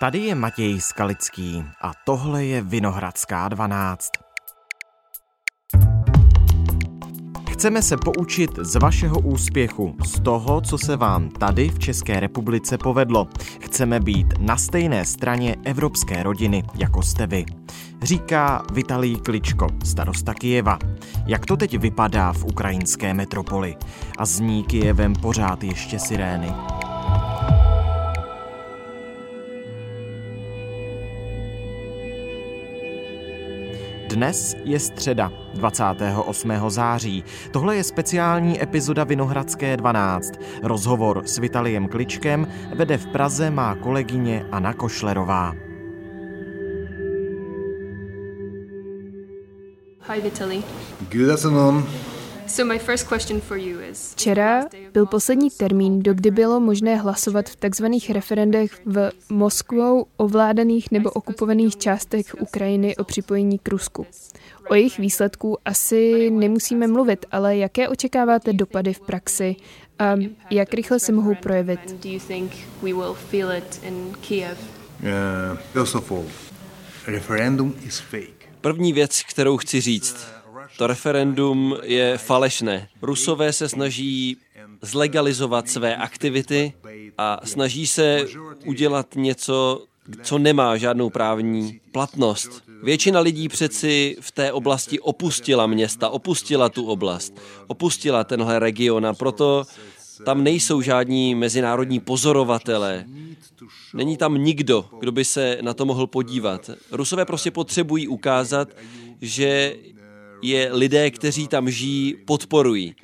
Tady je Matěj Skalický a tohle je Vinohradská 12. Chceme se poučit z vašeho úspěchu, z toho, co se vám tady v České republice povedlo. Chceme být na stejné straně evropské rodiny, jako jste vy. Říká Vitalij Kličko, starosta Kijeva. Jak to teď vypadá v ukrajinské metropoli? A zní Kijevem pořád ještě sirény. Dnes je středa, 28. září. Tohle je speciální epizoda Vinohradské 12. Rozhovor s Vitaliem Kličkem vede v Praze má kolegyně Anna Košlerová. Hi, Vitaly. Good afternoon. Včera byl poslední termín, do kdy bylo možné hlasovat v tzv. referendech v Moskvou ovládaných nebo okupovaných částech Ukrajiny o připojení k Rusku. O jejich výsledku asi nemusíme mluvit, ale jaké očekáváte dopady v praxi a jak rychle se mohou projevit? První věc, kterou chci říct, to referendum je falešné. Rusové se snaží zlegalizovat své aktivity a snaží se udělat něco, co nemá žádnou právní platnost. Většina lidí přeci v té oblasti opustila města, opustila tu oblast, opustila tenhle region a proto tam nejsou žádní mezinárodní pozorovatelé. Není tam nikdo, kdo by se na to mohl podívat. Rusové prostě potřebují ukázat, že je lidé, kteří tam žijí, podporují.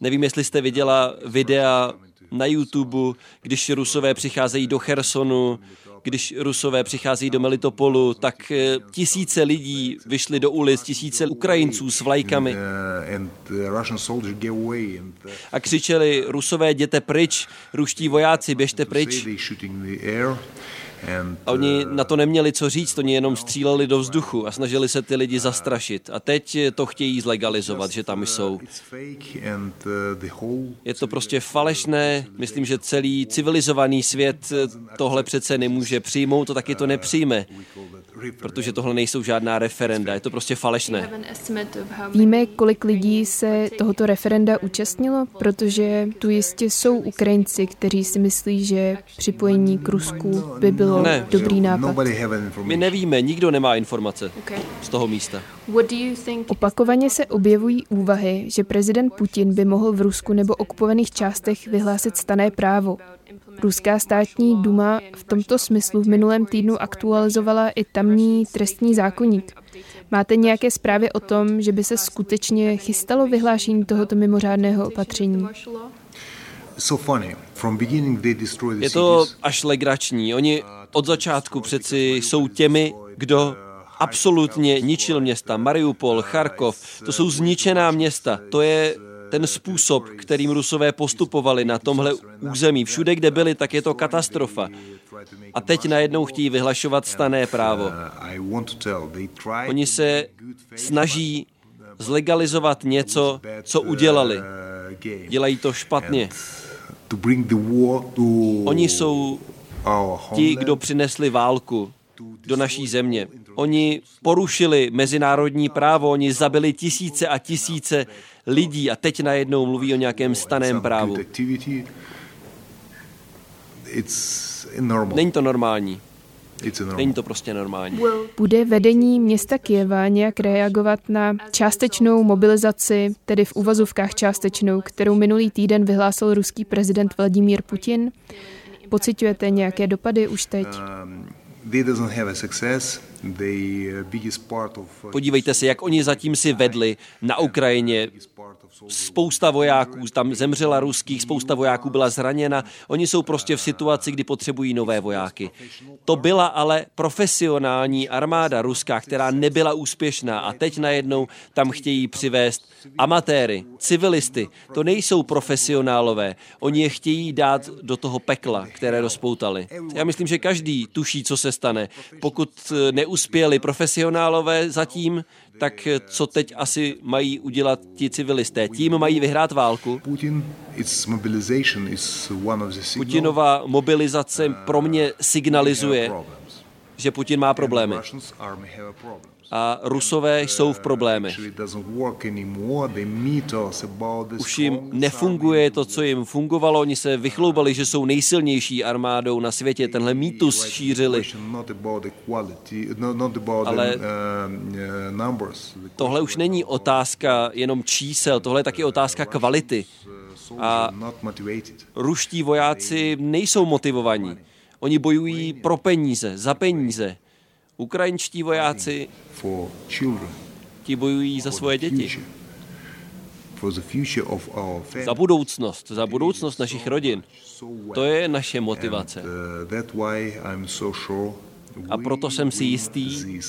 Nevím, jestli jste viděla videa na YouTube, když Rusové přicházejí do Chersonu, když Rusové přicházejí do Melitopolu, tak eh, tisíce lidí vyšly do ulic, tisíce Ukrajinců s vlajkami a křičeli, Rusové jděte pryč, ruští vojáci, běžte pryč. A oni na to neměli co říct, oni jenom stříleli do vzduchu a snažili se ty lidi zastrašit. A teď to chtějí zlegalizovat, že tam jsou. Je to prostě falešné, myslím, že celý civilizovaný svět tohle přece nemůže přijmout, to taky to nepřijme protože tohle nejsou žádná referenda, je to prostě falešné. Víme, kolik lidí se tohoto referenda účastnilo, protože tu jistě jsou Ukrajinci, kteří si myslí, že připojení k Rusku by bylo ne. dobrý nápad. My nevíme, nikdo nemá informace z toho místa. Opakovaně se objevují úvahy, že prezident Putin by mohl v Rusku nebo okupovaných částech vyhlásit stané právo. Ruská státní duma v tomto smyslu v minulém týdnu aktualizovala i tamní trestní zákonník. Máte nějaké zprávy o tom, že by se skutečně chystalo vyhlášení tohoto mimořádného opatření? Je to až legrační. Oni od začátku přeci jsou těmi, kdo absolutně ničil města. Mariupol, Charkov, to jsou zničená města. To je ten způsob, kterým Rusové postupovali na tomhle území. Všude, kde byli, tak je to katastrofa. A teď najednou chtějí vyhlašovat stané právo. Oni se snaží zlegalizovat něco, co udělali. Dělají to špatně. Oni jsou ti, kdo přinesli válku do naší země. Oni porušili mezinárodní právo, oni zabili tisíce a tisíce lidí a teď najednou mluví o nějakém staném právu. Není to normální. Není to prostě normální. Bude vedení města Kieva nějak reagovat na částečnou mobilizaci, tedy v uvazovkách částečnou, kterou minulý týden vyhlásil ruský prezident Vladimír Putin? Pocitujete nějaké dopady už teď? Um, Podívejte se, jak oni zatím si vedli na Ukrajině. Spousta vojáků tam zemřela ruských, spousta vojáků byla zraněna. Oni jsou prostě v situaci, kdy potřebují nové vojáky. To byla ale profesionální armáda ruská, která nebyla úspěšná a teď najednou tam chtějí přivést amatéry, civilisty. To nejsou profesionálové. Oni je chtějí dát do toho pekla, které rozpoutali. Já myslím, že každý tuší, co se stane. Pokud neuspěli profesionálové zatím, tak co teď asi mají udělat ti civilisté? Tím mají vyhrát válku. Putinova mobilizace pro mě signalizuje, že Putin má problémy a Rusové jsou v problémech. Už jim nefunguje to, co jim fungovalo. Oni se vychloubali, že jsou nejsilnější armádou na světě. Tenhle mýtus šířili. Ale tohle už není otázka jenom čísel, tohle je taky otázka kvality. A ruští vojáci nejsou motivovaní. Oni bojují pro peníze, za peníze. Ukrajinští vojáci ti bojují za svoje děti. Za budoucnost, za budoucnost našich rodin. To je naše motivace. Uh, A proto jsem si jistý,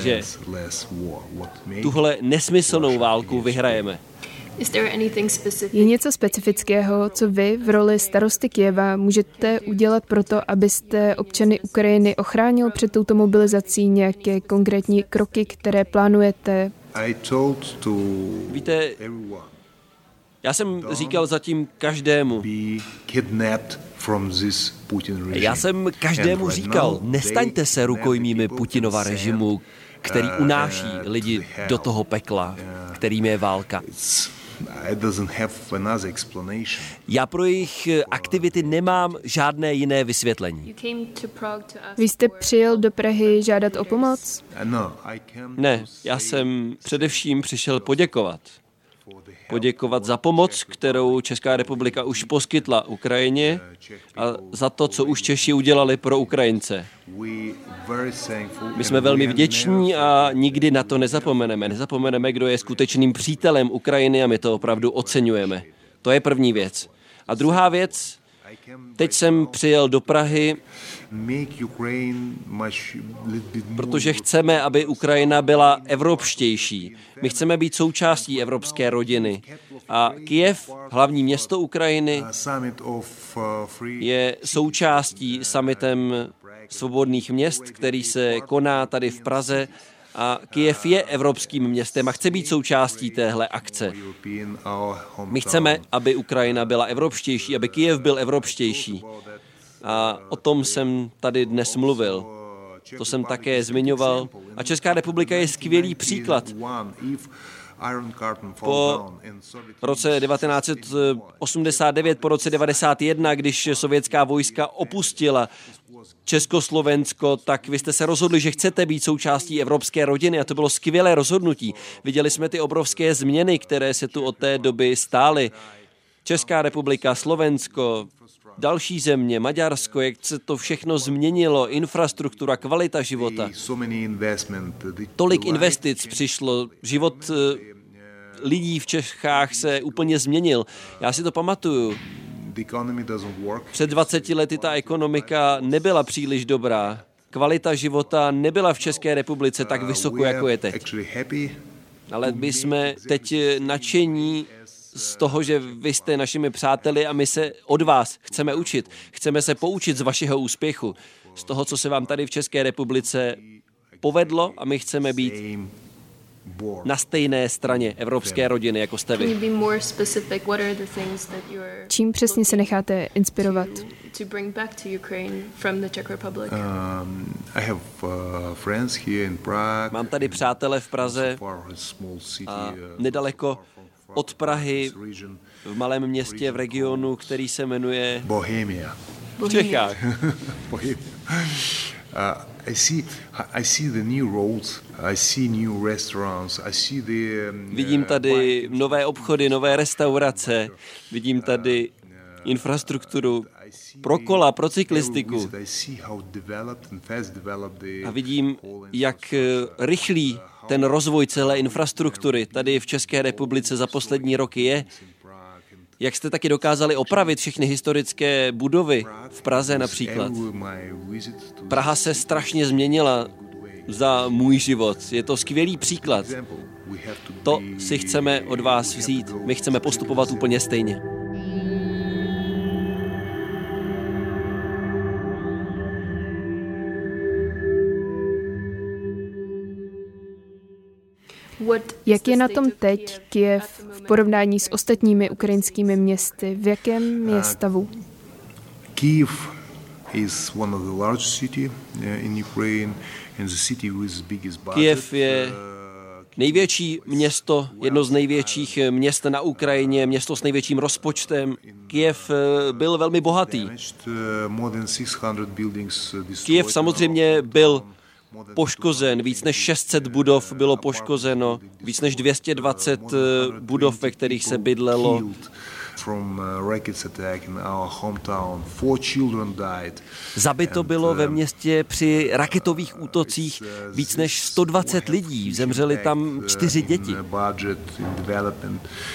že tuhle nesmyslnou válku vyhrajeme. Je něco specifického, co vy v roli starosty Kieva můžete udělat pro to, abyste občany Ukrajiny ochránil před touto mobilizací nějaké konkrétní kroky, které plánujete? Víte, já jsem říkal zatím každému. Já jsem každému říkal, nestaňte se rukojmími Putinova režimu, který unáší lidi do toho pekla, kterým je válka. Já pro jejich eh, aktivity nemám žádné jiné vysvětlení. Vy jste přijel do Prahy žádat o pomoc? Ne, já jsem především přišel poděkovat poděkovat za pomoc, kterou Česká republika už poskytla Ukrajině a za to, co už Češi udělali pro Ukrajince. My jsme velmi vděční a nikdy na to nezapomeneme. Nezapomeneme, kdo je skutečným přítelem Ukrajiny a my to opravdu oceňujeme. To je první věc. A druhá věc, teď jsem přijel do Prahy protože chceme, aby Ukrajina byla evropštější. My chceme být součástí evropské rodiny. A Kiev, hlavní město Ukrajiny, je součástí summitem svobodných měst, který se koná tady v Praze a Kiev je evropským městem a chce být součástí téhle akce. My chceme, aby Ukrajina byla evropštější, aby Kiev byl evropštější. A o tom jsem tady dnes mluvil. To jsem také zmiňoval. A Česká republika je skvělý příklad. Po roce 1989, po roce 1991, když sovětská vojska opustila Československo, tak vy jste se rozhodli, že chcete být součástí evropské rodiny a to bylo skvělé rozhodnutí. Viděli jsme ty obrovské změny, které se tu od té doby stály. Česká republika, Slovensko, další země, Maďarsko, jak se to všechno změnilo, infrastruktura, kvalita života. Tolik investic přišlo, život eh, lidí v Čechách se úplně změnil. Já si to pamatuju. Před 20 lety ta ekonomika nebyla příliš dobrá. Kvalita života nebyla v České republice tak vysoko, jako je teď. Ale my jsme teď nadšení z toho, že vy jste našimi přáteli a my se od vás chceme učit. Chceme se poučit z vašeho úspěchu, z toho, co se vám tady v České republice povedlo a my chceme být na stejné straně evropské rodiny, jako jste vy. Čím přesně se necháte inspirovat? Mám tady přátele v Praze a nedaleko od Prahy v malém městě v regionu, který se jmenuje Bohemia. V Čechách. Bohemia. Uh, I see, I see the new roads, I see new restaurants, I see the. Um, vidím tady nové obchody, nové restaurace, vidím tady infrastrukturu pro kola, pro cyklistiku. A vidím, jak rychlý ten rozvoj celé infrastruktury tady v České republice za poslední roky je. Jak jste taky dokázali opravit všechny historické budovy v Praze například. Praha se strašně změnila za můj život. Je to skvělý příklad. To si chceme od vás vzít. My chceme postupovat úplně stejně. Jak je na tom teď Kiev v porovnání s ostatními ukrajinskými městy? V jakém je stavu? Kiev is one of the largest city in Ukraine and the city with biggest budget. Kiev je největší město, jedno z největších měst na Ukrajině, město s největším rozpočtem. Kiev byl velmi bohatý. Kiev samozřejmě byl poškozen, víc než 600 budov bylo poškozeno, víc než 220 budov, ve kterých se bydlelo. Zabito bylo ve městě při raketových útocích víc než 120 lidí, zemřeli tam čtyři děti.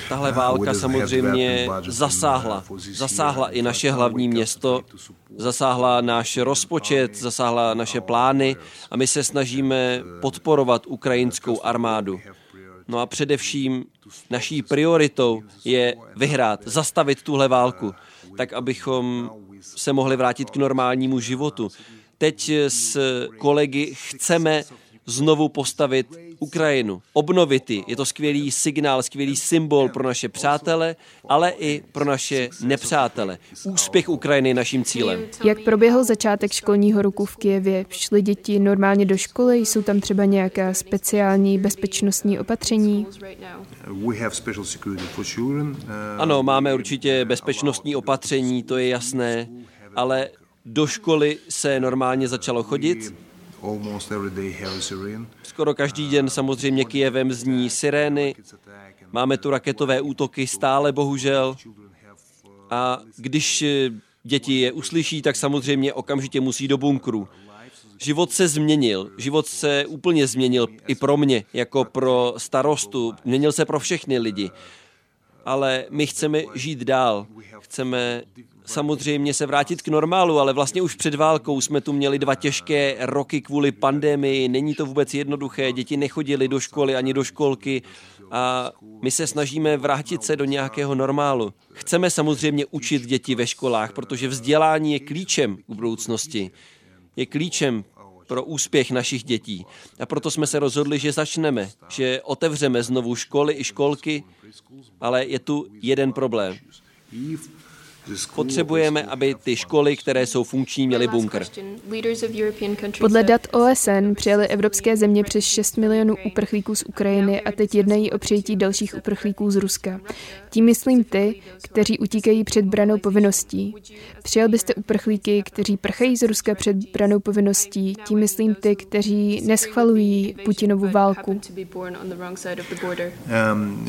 Tahle válka samozřejmě zasáhla. Zasáhla i naše hlavní město, zasáhla náš rozpočet, zasáhla naše plány a my se snažíme podporovat ukrajinskou armádu. No a především naší prioritou je vyhrát, zastavit tuhle válku, tak abychom se mohli vrátit k normálnímu životu. Teď s kolegy chceme znovu postavit Ukrajinu, obnovit ji. Je to skvělý signál, skvělý symbol pro naše přátele, ale i pro naše nepřátele. Úspěch Ukrajiny je naším cílem. Jak proběhl začátek školního roku v Kijevě? Šly děti normálně do školy? Jsou tam třeba nějaká speciální bezpečnostní opatření? Ano, máme určitě bezpečnostní opatření, to je jasné, ale do školy se normálně začalo chodit. Skoro každý den samozřejmě Kijevem zní sirény, máme tu raketové útoky stále bohužel. A když děti je uslyší, tak samozřejmě okamžitě musí do bunkru. Život se změnil, život se úplně změnil i pro mě, jako pro starostu, změnil se pro všechny lidi. Ale my chceme žít dál, chceme samozřejmě se vrátit k normálu, ale vlastně už před válkou jsme tu měli dva těžké roky kvůli pandemii, není to vůbec jednoduché, děti nechodily do školy ani do školky a my se snažíme vrátit se do nějakého normálu. Chceme samozřejmě učit děti ve školách, protože vzdělání je klíčem k budoucnosti. Je klíčem pro úspěch našich dětí. A proto jsme se rozhodli, že začneme, že otevřeme znovu školy i školky, ale je tu jeden problém. Potřebujeme, aby ty školy, které jsou funkční, měly bunkr. Podle dat OSN přijali evropské země přes 6 milionů uprchlíků z Ukrajiny a teď jednají o přijetí dalších uprchlíků z Ruska. Tím myslím ty, kteří utíkají před branou povinností. Přijal byste uprchlíky, kteří prchají z Ruska před branou povinností. Tím myslím ty, kteří neschvalují Putinovu válku. Um,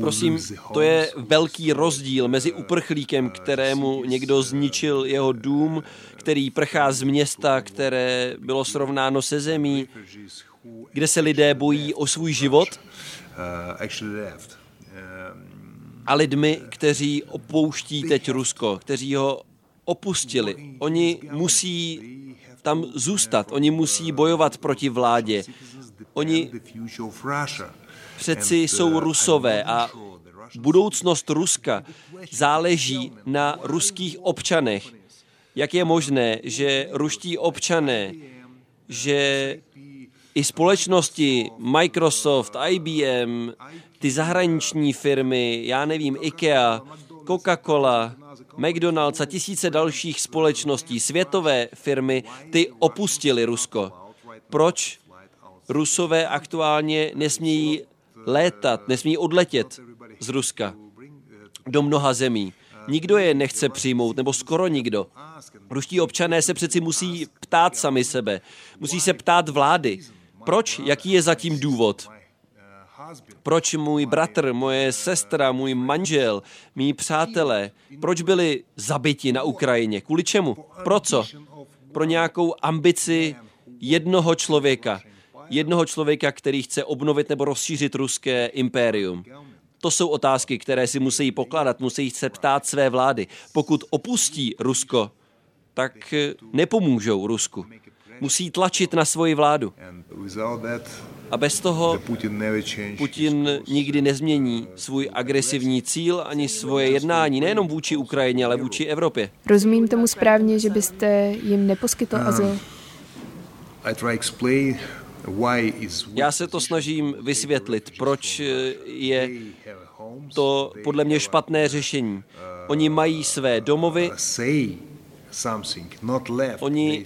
Prosím, to je velký rozdíl mezi uprchlíkem, kterému někdo zničil jeho dům, který prchá z města, které bylo srovnáno se zemí, kde se lidé bojí o svůj život, a lidmi, kteří opouští teď Rusko, kteří ho opustili. Oni musí tam zůstat, oni musí bojovat proti vládě. Oni přeci jsou rusové a budoucnost Ruska záleží na ruských občanech. Jak je možné, že ruští občané, že i společnosti Microsoft, IBM, ty zahraniční firmy, já nevím, IKEA, Coca-Cola, McDonald's a tisíce dalších společností, světové firmy, ty opustili Rusko. Proč Rusové aktuálně nesmějí létat, nesmějí odletět z Ruska do mnoha zemí. Nikdo je nechce přijmout, nebo skoro nikdo. Ruští občané se přeci musí ptát sami sebe. Musí se ptát vlády. Proč? Jaký je zatím důvod? Proč můj bratr, moje sestra, můj manžel, mý přátelé, proč byli zabiti na Ukrajině? Kvůli čemu? Pro co? Pro nějakou ambici jednoho člověka. Jednoho člověka, který chce obnovit nebo rozšířit ruské impérium. To jsou otázky, které si musí pokládat, musí se ptát své vlády. Pokud opustí Rusko, tak nepomůžou Rusku. Musí tlačit na svoji vládu. A bez toho Putin nikdy nezmění svůj agresivní cíl ani svoje jednání, nejenom vůči Ukrajině, ale vůči Evropě. Rozumím tomu správně, že byste jim neposkytl azyl? Já se to snažím vysvětlit, proč je to podle mě špatné řešení. Oni mají své domovy, Oni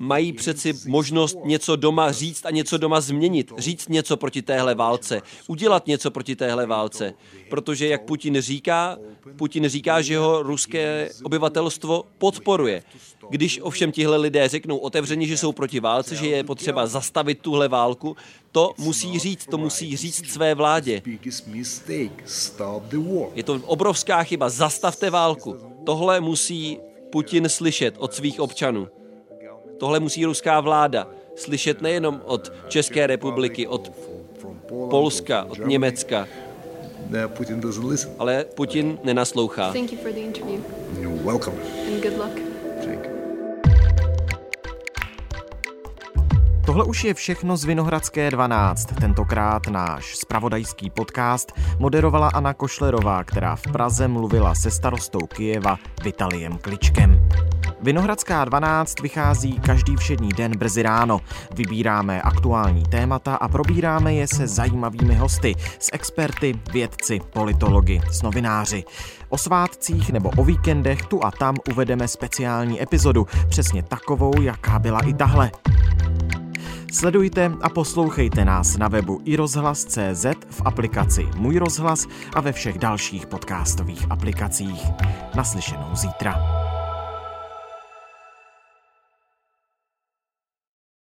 mají přeci možnost něco doma říct a něco doma změnit, říct něco proti téhle válce, udělat něco proti téhle válce. Protože, jak Putin říká, Putin říká, že ho ruské obyvatelstvo podporuje. Když ovšem tihle lidé řeknou otevřeně, že jsou proti válce, že je potřeba zastavit tuhle válku, to musí říct, to musí říct své vládě. Je to obrovská chyba, zastavte válku. Tohle musí Putin slyšet od svých občanů. Tohle musí ruská vláda slyšet nejenom od České republiky, od Polska, od Německa. Ale Putin nenaslouchá. Thank you for the interview. You're welcome. And good luck. Tohle už je všechno z Vinohradské 12. Tentokrát náš spravodajský podcast moderovala Anna Košlerová, která v Praze mluvila se starostou Kijeva Vitaliem Kličkem. Vinohradská 12 vychází každý všední den brzy ráno. Vybíráme aktuální témata a probíráme je se zajímavými hosty, s experty, vědci, politologi, s novináři. O svátcích nebo o víkendech tu a tam uvedeme speciální epizodu, přesně takovou, jaká byla i tahle. Sledujte a poslouchejte nás na webu iRozhlas.cz v aplikaci Můj rozhlas a ve všech dalších podcastových aplikacích. Naslyšenou zítra.